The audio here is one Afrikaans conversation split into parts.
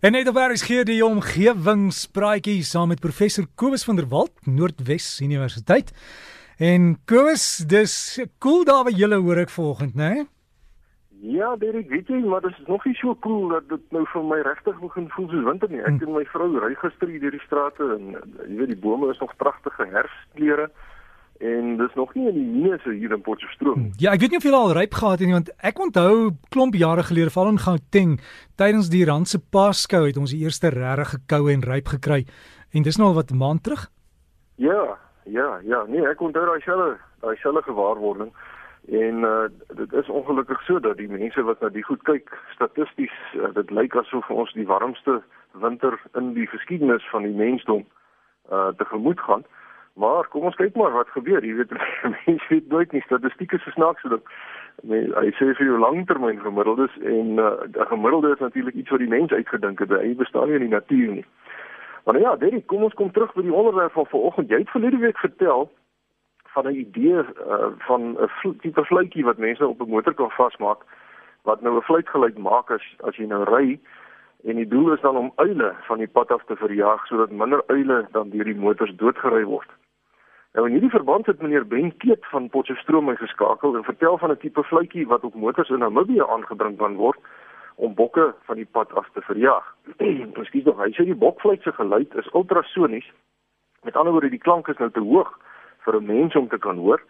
En net op Aries gee die omgewingspraatjie saam met professor Kobus van der Walt, Noordwes Universiteit. En Kobus, dis cool daar by julle hoor ek vanoggend, né? Nee? Ja, Derek, weet jy, maar dit is nog nie so cool dat dit nou vir my regtig begin voel soos winter nie. Ek hm. en my vrou ry gister hier deur die strate en jy weet die bome is nog pragtige herfskleure en dis nog nie in die minuse hier in Potchefstroom. Ja, ek weet nie of jy al ryp gehad het nie want ek onthou klomp jare gelede val in Gauteng tydens die Randse Paskou het ons die eerste regte gekoue en ryp gekry en dis nou al wat 'n maand terug. Ja, ja, ja, nee, ek onthou daai selle, daai selle gewaarwording. En uh, dit is ongelukkig so dat die mense wat na die goed kyk, statisties, uh, dit lyk asof ons die warmste winter in die geskiedenis van die mensdom uh tegemoet gaan. Maar kom ons kyk maar wat gebeur. Jy weet mense weet nooit nie statistieke se snaakse ding. Nee, hy sê vir jou langtermyn gemiddeldes en uh, 'n gemiddelde is natuurlik iets wat die mens uitgedink het. Hy bestaan nie in die natuur nie. Maar ja, Derek, kom ons kom terug by die onderwerp van vanoggend. Jy het verlede week vertel van 'n idee uh, van 'n tipe fluitjie wat mense op 'n motor kan vasmaak wat nou 'n fluitgeluid maak as as jy nou ry en die doel is dan om uile van die pad af te verjaag sodat minder uile dan deur die motors doodgery word. Nou in hierdie verband het meneer Ben Keet van Potchefstroom my geskakel en vertel van 'n tipe fluitjie wat op motors in Namibië aangebring kan word om bokke van die pad af te verjaag. Presies nog, hy sê die bokfluit se geluid is ultrasonies. Met ander woorde, die klank is nou te hoog vir 'n mens om te kan hoor,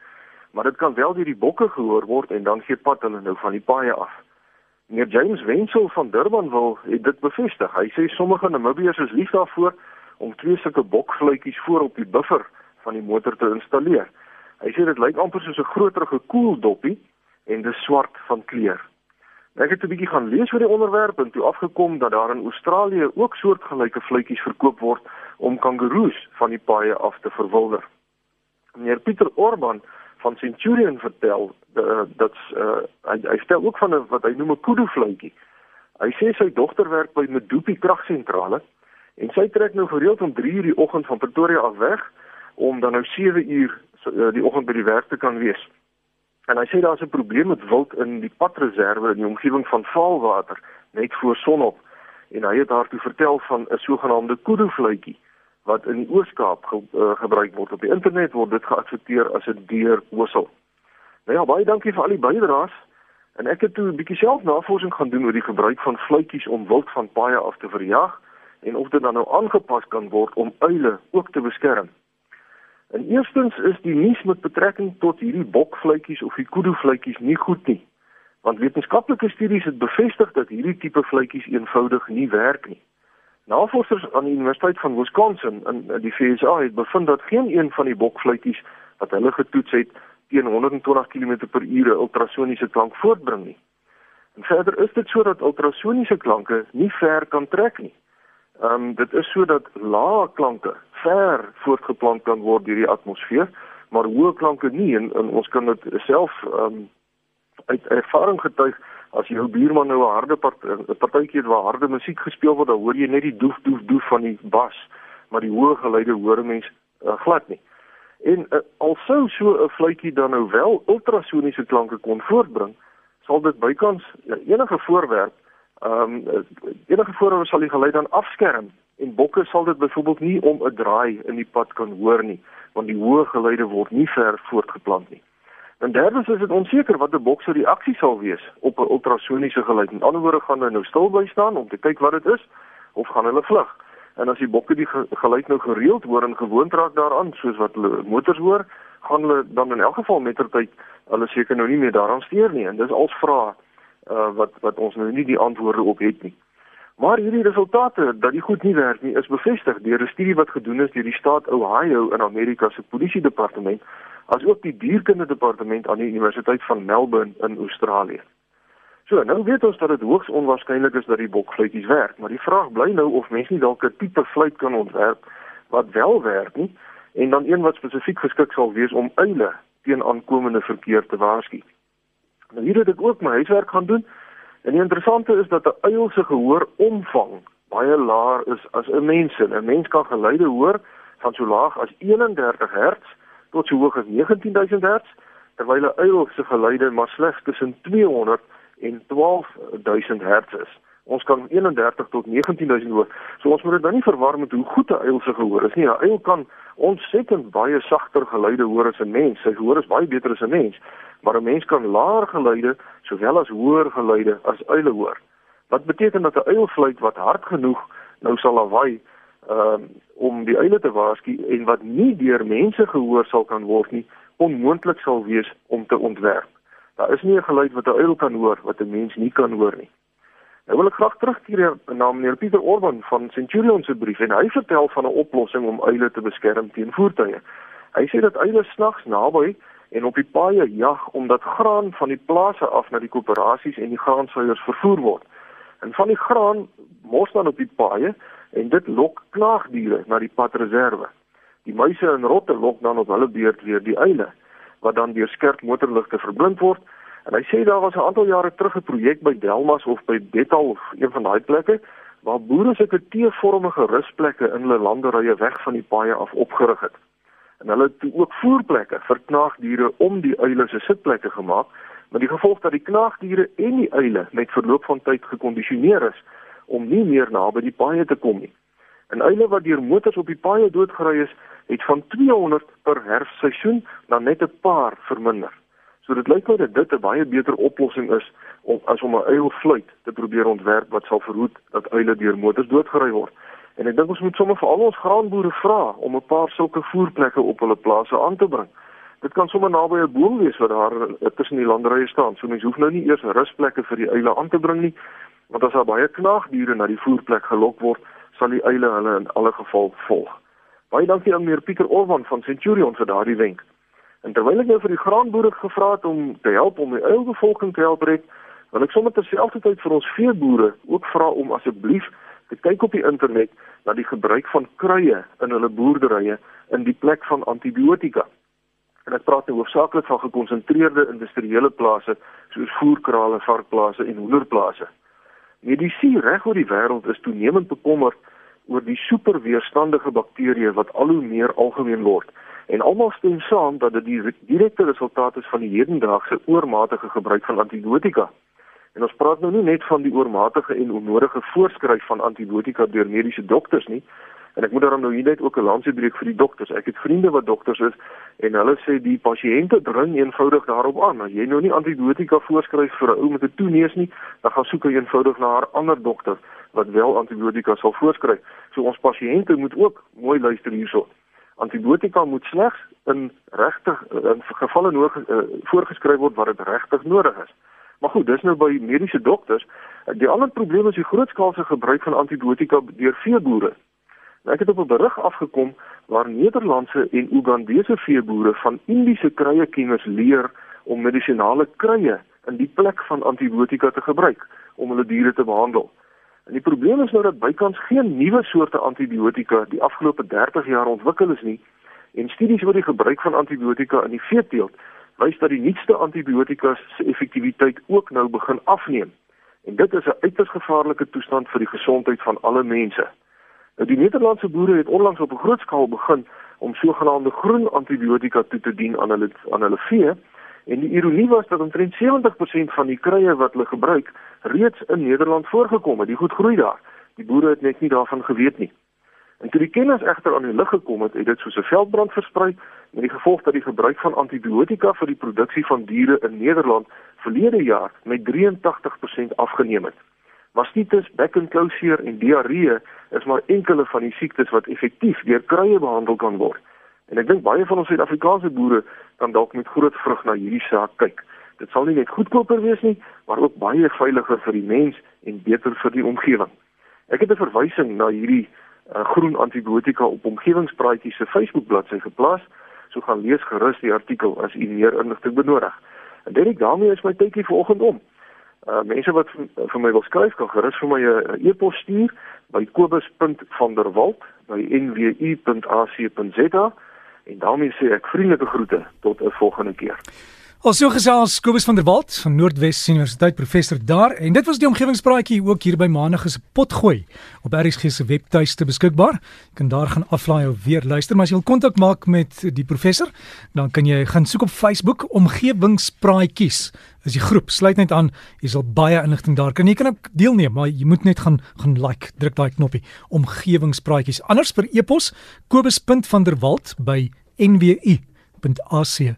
maar dit kan wel deur die bokke gehoor word en dan gee pad hulle nou van die paaie af. Meneer James Wenzel van Durban wil dit bevestig. Hy sê sommige Namibiërs is lief daarvoor om twee sulke bokfluitjies voor op die buffer van die motor te installeer. Hy sê dit lyk amper soos 'n groter gekoeldoppie en dis swart van kleur. Ek het 'n bietjie gaan lees oor die onderwerp en toe afgekom dat daar in Australië ook soortgelyke fluitjies verkoop word om kangaroes van die paaie af te verwilder meneer Pieter Orban van Centurion vertel uh, dat uh, hy, hy stel ook van 'n wat hy noem 'n kudu fluitjie. Hy sê sy dogter werk by Medupi kragsentrale en sy trek nou gereeld om 3:00 die oggend van Pretoria af weg om dan nou 7:00 uh, die oggend by die werk te kan wees. En hy sê daar's 'n probleem met wild in die padreserve in die omgewing van Vaalwater net voor sonop en hy het daartoe vertel van 'n sogenaamde kudu fluitjie wat in die Oos-Kaap ge, uh, gebruik word op die internet word dit geadverteer as 'n deurwissel. Nou ja, baie dankie vir al die bydraes. En ek het toe 'n bietjie self navorsing gaan doen oor die gebruik van fluitjies om wild van paaie af te verjaag en of dit dan nou aangepas kan word om uile ook te beskerm. En eerstens is die nuus met betrekking tot hierdie bokfluitjies of die kudu fluitjies nie goed nie. Want wetenskaplike studies het bevestig dat hierdie tipe fluitjies eenvoudig nie werk nie. Navorsers aan die Universiteit van Wisconsin in die VSA het bevind dat geen een van die bokfluitjies wat hulle getoets het teen 120 km/h ultrasoniese klank voortbring nie. En verder is dit sodat ultrasoniese klanke nie ver kan trek nie. Ehm um, dit is sodat lae klanke ver voortgeplant kan word deur die atmosfeer, maar hoë klanke nie en, en ons kan dit self ehm um, uit ervaring getuig as jou buurman nou 'n harde part, partytjie het waar harde musiek gespeel word, dan hoor jy net die doef doef doef van die bas, maar die hoë geluide hoor mense uh, glad nie. En uh, alsou so 'n fluitjie dan nou wel ultrasoniese klanke kon voortbring, sal dit bykans ja, enige voorwerp, ehm um, enige voorwerp sal die geluid dan afskerm en bokke sal dit byvoorbeeld nie om 'n draai in die pad kan hoor nie, want die hoë geluide word nie ver voortgeplant nie. En derdens is dit onseker wat 'n bok se reaksie sal wees op 'n ultrasoniese geluid. Met ander woorde gaan hulle nou stil bly staan om te kyk wat dit is of gaan hulle vlug. En as die bokke die geluid nou gereeld hoor en gewoond raak daaraan soos wat hulle motors hoor, gaan hulle dan in elk geval mettertyd hulle seker nou nie meer daaraan steur nie. En dis als vrae uh, wat wat ons nou nie die antwoorde op het nie. Maar hierdie resultate dat die goed nie werk nie, is bevestig deur 'n studie wat gedoen is deur die staat Ohio in Amerika se polisie departement asook die dierkunde departement aan die Universiteit van Melbourne in Australië. So, nou weet ons dat dit hoogs onwaarskynlik is dat die bokfluitjies werk, maar die vraag bly nou of mense nie dalk 'n tipe fluit kan ontwerp wat wel werk nie en dan een wat spesifiek geskik sal wees om uile teen aankomende verkeer te waarsku. Nou hier het ek ook my huiswerk gaan doen en die interessante is dat 'n uil se gehoor omvang baie laer is as 'n mens se. 'n Mens kan geluide hoor van so laag as 31 Hz tot so hoog as 19000 Hz terwyl 'n uil se geluide maar slegs tussen 200 en 12000 Hz is Ons kan 31 tot 19000 hoor. So ons moet dit nou nie verwar met hoe goed 'n uil se gehoor is nie. 'n Uil kan ontsettend baie sagter geluide hoor as 'n mens. Sy gehoor is baie beter as 'n mens, maar 'n mens kan laer geluide sowel as hoër geluide as uile hoor. Wat beteken dat 'n uil fluit wat hard genoeg nou sal lawaai um, om die uile te waarsku en wat nie deur mense gehoor sal kan word nie, onmoontlik sal wees om te ontwerp. Daar is nie 'n geluid wat 'n uil kan hoor wat 'n mens nie kan hoor nie. Nou wil ek graag terugkeer na meneer Pieter Orban van Centurion se brief en hy vertel van 'n oplossing om uile te beskerm teen voertuie. Hy sê dat uile snags naby en op die paaie jag omdat graan van die plase af na die koöperasies en die graansuiers vervoer word. En van die graan mos dan op die paaie en dit lok knaagdiere na die padreserwe. Die muise en rotte lok dan op hulle beurt weer die uile wat dan deur skerp motorligte verblind word. En hy sê daar was 'n aantal jare terug 'n projek by Delmas of by Bethal of een van daai plekke waar boere sulke T-vormige rusplekke in hulle landerye weg van die paaie af opgerig het. En hulle het ook voerplekke vir knaagdiere om die uile se sitplekke gemaak, met die gevolg dat die knaagdiere en die uile met verloop van tyd gekondisioneer is om nie meer naby die paaie te kom nie. En uile wat deur motors op die paaie doodgery is, het van 200 per herfseisoen na net 'n paar verminder. So dit lyk my dat dit 'n baie beter oplossing is om as om 'n uilfluit te probeer ontwerp wat sal verhoed dat uile deur motors doodgery word. En ek dink ons moet sommer vir al ons graanboere vra om 'n paar sulke voerplekke op hulle plase aan te bring. Dit kan sommer naby 'n boom wees wat daar tussen die landerye staan. So mense hoef nou nie eers rusplekke vir die uile aan te bring nie, want as daar baie knaagdiere na die voerplek gelok word, sal die uile hulle in alle geval volg. Baie dankie aan meneer Pieter Orwan van Centurion vir daardie wenk. En terwyl ek nou vir die graanboere gevra het om te help om die uilbevolking te help red, wil ek sommer terselfdertyd vir ons veeboere ook vra om asseblief te kyk op die internet na die gebruik van kruie in hulle boerderye in die plek van antibiotika. En ek praat nou hoofsaaklik van gekonsentreerde industriële plase soos voerkrale, varkplase en hoenderplase. Medisy reg oor die wêreld is toenemend bekommerd oor die superweerstandige bakterieë wat al hoe meer algemeen word. En almal stem saam dat dit die direkte resultaat is van die hedendaagse oormatige gebruik van antibiotika. En ons praat nou nie net van die oormatige en onnodige voorskryf van antibiotika deur mediese dokters nie. En ek moet daarom nou hier net ook 'n lansie breek vir die dokters. Ek het vriende wat dokters is en hulle sê die pasiënte dring eenvoudig daarop aan. As jy nou nie antibiotika voorskryf vir 'n ou met 'n toeneus nie, dan gaan soek hy eenvoudig na 'n ander dokter wat wel antibiotika sal voorskryf. So ons pasiënte moet ook mooi luister hierso. Antibiotika moet slegs in regtig in gevalle nodig uh, voorgeskryf word waar dit regtig nodig is. Maar goed, dis nou by mediese dokters. Die ander probleem is die grootskaalse gebruik van antibiotika deur veeboere. Ek het op 'n berig afgekom waar Nederlandse en Ugandese veeboere van Indiese kruiekenners leer om medisinale kruie in die plek van antibiotika te gebruik om hulle diere te behandel. En die probleem is nou dat bykans geen nuwe soorte antibiotika die afgelope 30 jaar ontwikkel is nie en studies oor die gebruik van antibiotika in die veeteelt wys dat die nuutste antibiotika se effektiwiteit ook nou begin afneem. En dit is 'n uiters gevaarlike toestand vir die gesondheid van alle mense. Nou die Nederlandse boere het onlangs op 'n groot skaal begin om sogenaamde groen antibiotika toe te dien aan hulle aan hulle vee En die ironie was dat omtrent 70% van die kruie wat hulle gebruik reeds in Nederland voorgekom het. Die goed groei daar. Die boere het net nie daarvan geweet nie. En toe die kennis egter aan die lig gekom het, het dit soos 'n veldbrand versprei met die gevolg dat die gebruik van antibiotika vir die produksie van diere in Nederland verlede jaar met 83% afgeneem het. Mastitis, bekkenklouseer en diarree is maar enkele van die siektes wat effektief deur kruie behandel kan word. En ek dink baie van ons Suid-Afrikaanse boere kan dalk met groot vrug na hierdie saak kyk. Dit sal nie net goedkoper wees nie, maar ook baie veiliger vir die mens en beter vir die omgewing. Ek het 'n verwysing na hierdie uh, groen antibiotika op omgewingspraatjie se Facebook bladsy geplaas. So gaan lees gerus die artikel as u meer inligting benodig. En dit ek daarmee is my tydjie vanoggend om. Uh mense wat vir my wil skryf kan gerus vir my 'n uh, e-pos stuur by kobus.vanderwalt@nwu.ac.za En daarmee sê ek vriendelike groete tot 'n volgende keer. Ons so gesels Kobus van der Walt van Noordwes Universiteit professor daar en dit was die omgewingspraatjie ook hier by Maandag 'n potgooi op RSG se webtuiste beskikbaar. Jy kan daar gaan aflaai of weer luister, maar as jy wil kontak maak met die professor, dan kan jy gaan soek op Facebook omgewingspraatjies. Is die groep sluit net aan, jy sal baie inligting daar kan jy kan ook deelneem, maar jy moet net gaan gaan like, druk daai knoppie omgewingspraatjies. Anders per e-pos kobus.vanderwalt by nwu.ac.za